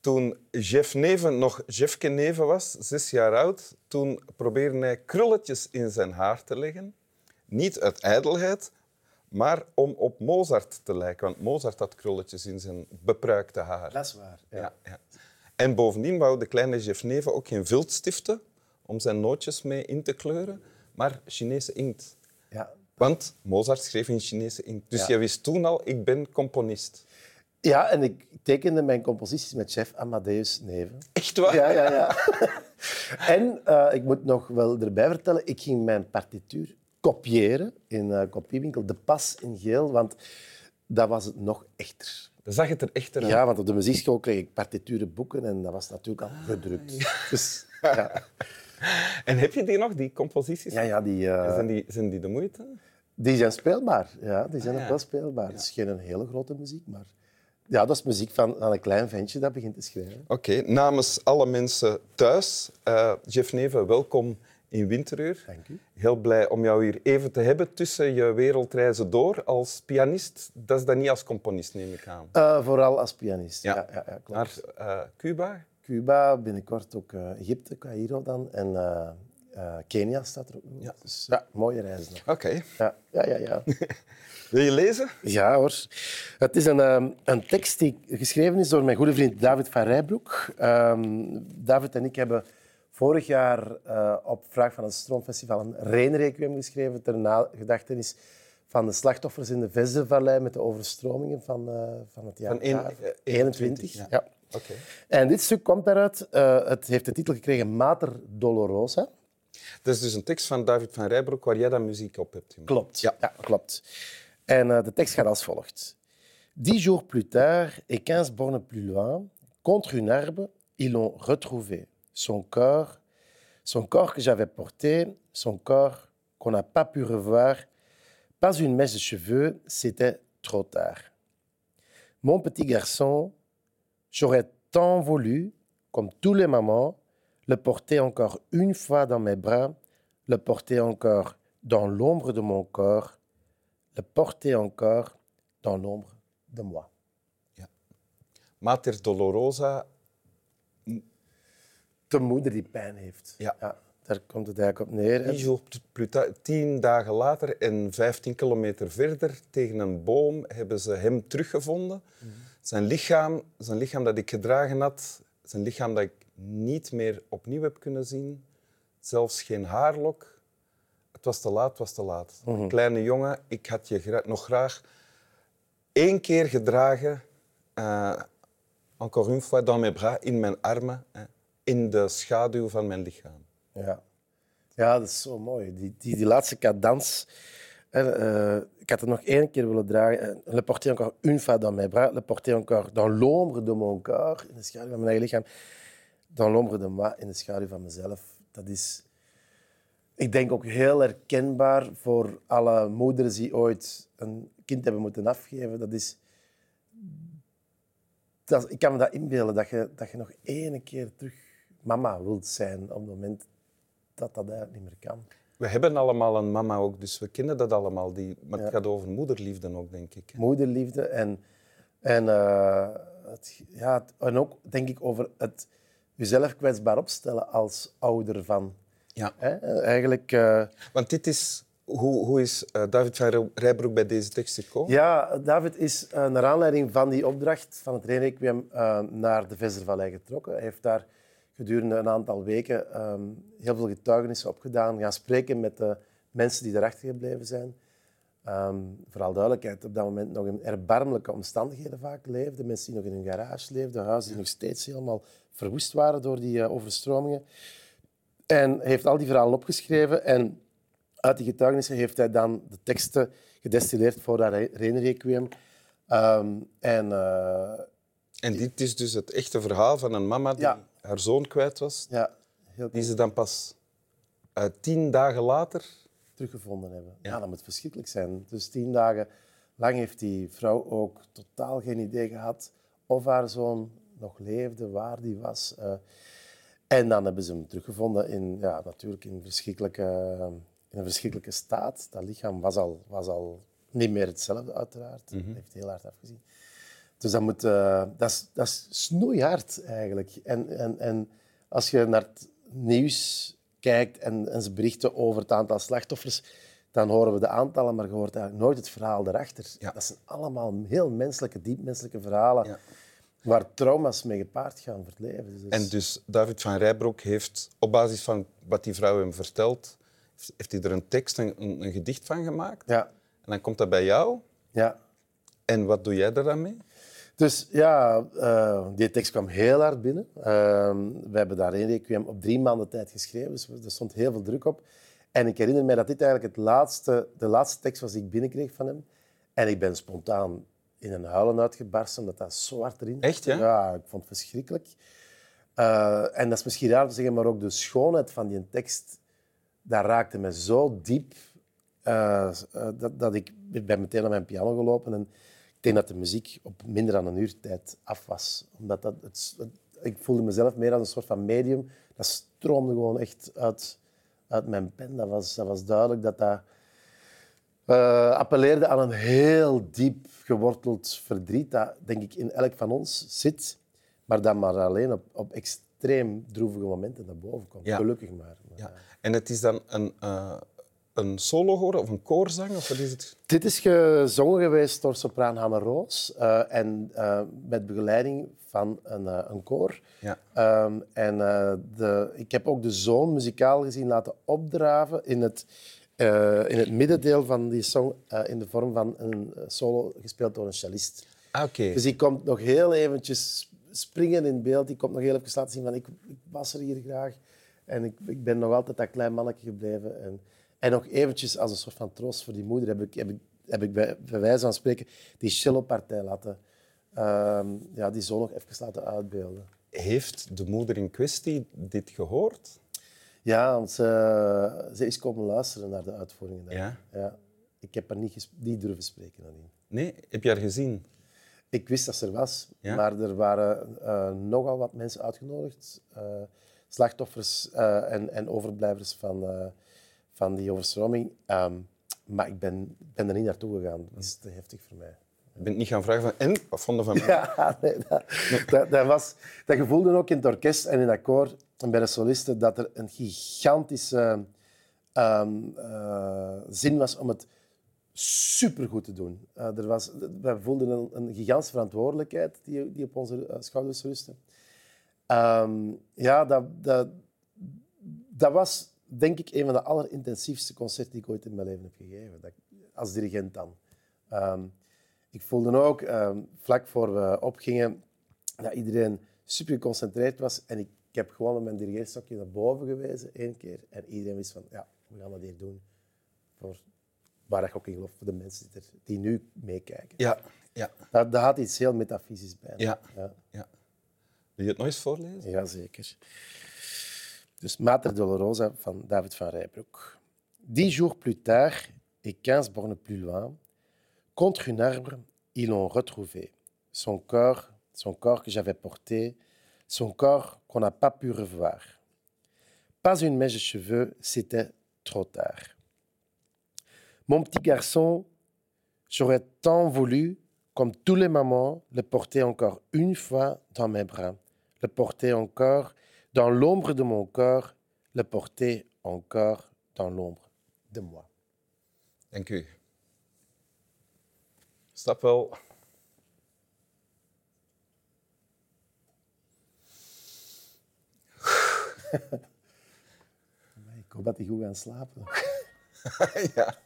Toen Jeff Neven nog Jeffke Neven was, zes jaar oud, toen probeerde hij krulletjes in zijn haar te leggen. Niet uit ijdelheid, maar om op Mozart te lijken. Want Mozart had krulletjes in zijn bepruikte haar. Dat is waar. Ja. Ja, ja. En bovendien wou de kleine Jeff Neven ook geen viltstiften om zijn nootjes mee in te kleuren, maar Chinese inkt. Ja. Want Mozart schreef in Chinese inkt. Dus jij wist toen al, ik ben componist. Ja, en ik tekende mijn composities met chef Amadeus Neven. Echt waar? Ja, ja, ja. en eh, ik moet nog wel erbij vertellen, ik ging mijn partituur kopiëren in een kopiewinkel, de pas in geel, want dat was het nog echter. Dan zag het er echt uit. Ja, want op de muziekschool kreeg ik partiturenboeken en dat was natuurlijk al gedrukt. Dus ja, En heb je die nog, die composities? ja, ja die, eh, Zijn, die, zijn die de moeite? die zijn speelbaar. Ja, die zijn Ah, ook wel speelbaar. Het is geen hele grote muziek, maar ja, dat is muziek van, van een klein ventje dat begint te schrijven. Oké, namens alle mensen thuis, eh, Jeff Neven, welkom in Winteruur. Dank u. Heel blij om jou hier even te hebben tussen je wereldreizen door als pianist. Dat is dan niet als componist, neem ik aan. Eh, vooral als pianist. Ja. Ja. Ja, ja, klopt. Naar eh, Cuba? Cuba, binnenkort ook Egypte, Cairo dan. En eh, Kenia staat er ook nog. Ja. Dus ja, mooie reizen. Oké. Ja, ja, ja. Ja, Wil je lezen? ja hoor. Het is een, ehm, een tekst die geschreven is door mijn goede vriend David van Rijbroek. Ehm, David en ik hebben vorig jaar eh, op vraag van het Stroomfestival een Reenrequiem geschreven ter nagedachtenis van de slachtoffers in de Vezdevallei met de overstromingen van, eh, van het jaar Van een- daar. eh, 21. ja. En dit stuk komt daaruit. eh, het heeft de titel gekregen Mater Dolorosa. Dat is dus een tekst van David van Rijbroek waar jij dan muziek op hebt. gemaakt. Klopt. Ja. Ja, klopt. En eh, de tekst gaat als volgt. Dix jours plus tard et quinze bornes plus loin, contre une herbe, ils l'ont retrouvé. Son corps, son corps que j'avais porté, son corps qu'on n'a pas pu revoir. Pas une mèche de cheveux, c'était trop tard. Mon petit garçon, j'aurais tant voulu, comme tous les mamans, le porter encore une fois dans mes bras, le porter encore dans l'ombre de mon corps, le porter encore dans l'ombre de moi. Mater Dolorosa. De moeder die pijn heeft. Ja. daar komt het eigenlijk op neer. Jours tard, tien dagen later en 15 kilometer verder, tegen een boom, hebben ze hem teruggevonden. Zijn, lichaam, zijn lichaam dat ik gedragen had, zijn lichaam dat ik niet meer opnieuw heb kunnen zien. Zelfs geen haarlok. Het was te laat, het was te laat. Kleine jongen, ik had je gra- nog graag één keer gedragen. eh, encore une fois, dans mes bras, in mijn armen, hè, in de schaduw van mijn lichaam. Ja. ja, dat is zo mooi. Die, die, die laatste cadans. eh, ik had het nog één keer willen dragen. Eh, Le porter encore une fois dans mes bras. Le porter encore dans l'ombre de mon corps. In de schaduw van mijn eigen lichaam. Dans l'ombre de moi. In de schaduw van mezelf. Dat is, ik denk ook heel herkenbaar voor alle moeders die ooit een kind hebben moeten afgeven. Dat is, dat, ik kan me dat inbeelden, dat je, dat je nog één keer terug mama wilt zijn op het moment dat dat eigenlijk niet meer kan. We hebben allemaal een mama ook, dus we kennen dat allemaal. Die, maar het Ja. gaat over moederliefde ook, denk ik. hè. Moederliefde en, en, eh, het, ja, en ook denk ik over het jezelf kwetsbaar opstellen als ouder van. Ja. Hè? Eigenlijk, eh, Want dit is... Hoe, hoe is eh, David van Rijbroek bij deze tekst gekomen? ja, David is eh, naar aanleiding van die opdracht van het Renequiem eh naar de Vestervallei getrokken. Hij heeft daar gedurende een aantal weken ehm, heel veel getuigenissen opgedaan, gaan spreken met de mensen die erachter gebleven zijn. Ehm, vooral duidelijkheid, op dat moment nog in erbarmelijke omstandigheden vaak leefden. Mensen die nog in hun garage leefden, huizen die nog steeds helemaal verwoest waren door die eh, overstromingen. En heeft al die verhalen opgeschreven en uit die getuigenissen heeft hij dan de teksten gedestilleerd voor dat Re- Renequiem. Ehm en eh, En dit is dus het echte verhaal van een mama die Ja. haar zoon kwijt was, ja, heel die ze dan pas eh, tien dagen later... teruggevonden hebben. Ja. Ja. dat moet verschrikkelijk zijn. Dus tien dagen lang heeft die vrouw ook totaal geen idee gehad of haar zoon nog leefde, waar die was. eh. en dan hebben ze hem teruggevonden in, ja, natuurlijk in, verschrikkelijke, in een verschrikkelijke staat. Dat lichaam was al, was al niet meer hetzelfde, uiteraard. Hij heeft heel hard afgezien. Dus dat, moet, uh, dat, is, dat is snoeihard eigenlijk. En, en, en als je naar het nieuws kijkt en, en ze berichten over het aantal slachtoffers, dan horen we de aantallen, maar je hoort eigenlijk nooit het verhaal erachter. Ja. Dat zijn allemaal heel menselijke, diep menselijke verhalen Ja. waar trauma's mee gepaard gaan voor het leven. Dus En dus David van Rijbroek heeft op basis van wat die vrouw hem vertelt, heeft- hij er een tekst, een, een, een gedicht van gemaakt. ja, En dan komt dat bij jou. ja. En wat doe jij er dan mee? Dus ja, eh, die tekst kwam heel hard binnen. Uh, we hebben daar één requiem op drie maanden tijd geschreven, dus er stond heel veel druk op. En ik herinner mij dat dit eigenlijk het laatste, de laatste tekst was die ik binnenkreeg van hem. En ik ben spontaan in een huilen uitgebarsten, omdat dat zo hard erin Echt, ja? Ja, ik vond het verschrikkelijk. Uh, en dat is misschien raar te zeggen, maar ook de schoonheid van die tekst, dat raakte me zo diep uh, dat, dat ik, ik ben meteen naar mijn piano gelopen en ik denk dat de muziek op minder dan een uur tijd af was. Omdat dat, het, het, ik voelde mezelf meer als een soort van medium. Dat stroomde gewoon echt uit, uit mijn pen. Dat was, dat was duidelijk dat dat uh, appelleerde aan een heel diep geworteld verdriet dat, denk ik, in elk van ons zit. Maar dat maar alleen op, op extreem droevige momenten naar boven komt. Ja. Gelukkig maar. Ja. En het is dan een, uh, een solo geworden of een koorzang? Of wat is het? Dit is gezongen geweest door sopraan Hanne Roos uh, en uh, met begeleiding van een, uh, een koor. Ja. Um, en de, ik heb ook de zoon muzikaal gezien laten opdraven in het, in het middendeel van die song in de vorm van een solo gespeeld door een cellist. Ah, okay. Dus die komt nog heel eventjes springen in beeld. Die komt nog heel even laten zien van ik, ik was er hier graag. En ik, ik ben nog altijd dat klein mannetje gebleven. En, en nog eventjes als een soort van troost voor die moeder heb ik, heb ik, heb ik bij, bij wijze van spreken die cellopartij laten, um, ja, die zo nog even laten uitbeelden. Heeft de moeder in kwestie dit gehoord? Ja, want ze, ze is komen luisteren naar de uitvoeringen. Ja? ja. Ik heb haar niet, niet durven spreken nadien. Nee? Heb je haar gezien? Ik wist dat ze er was, ja? maar er waren uh, nogal wat mensen uitgenodigd. Uh, slachtoffers uh, en, en overblijvers van, van die overstroming. Um, maar ik ben, ben er niet naartoe gegaan. Dat is te heftig voor mij. Je bent niet gaan vragen van... En? Wat vonden van mij? Ja, nee, dat, dat, dat, was, dat gevoelde ook in het orkest en in dat koor en bij de solisten dat er een gigantische um, uh, zin was om het supergoed te doen. Uh, er was, wij voelden een, een gigantische verantwoordelijkheid die, die op onze uh, schouders rustte. Um, ja, dat, dat, dat was denk ik een van de allerintensiefste concerten die ik ooit in mijn leven heb gegeven. Dat, als dirigent dan. Um, ik voelde ook, um, vlak voor we opgingen, dat iedereen super geconcentreerd was. En ik, ik heb gewoon met mijn dirigeerstokje naar boven gewezen, één keer. En iedereen wist van, ja, we gaan dat hier doen. Voor waar ik ook in geloof, voor de mensen die, er, die nu meekijken. Ja, ja. Dat had iets heel metafysisch bij. Ja. ja. ja. Wil je het nog eens voorlezen? Jazeker. Dus Dolorosa David van Rijbroek. Dix jours plus tard, et quinze bornes plus loin, contre un arbre, ils l'ont retrouvé. Son corps, son corps que j'avais porté, son corps qu'on n'a pas pu revoir. Pas une mèche de cheveux, c'était trop tard. Mon petit garçon, j'aurais tant voulu, comme tous les mamans, le porter encore une fois dans mes bras, le porter encore dans l'ombre de mon corps, le porter encore dans l'ombre de moi. Dank u. Stap wel. Ik hoop dat hij goed gaat slapen? ja.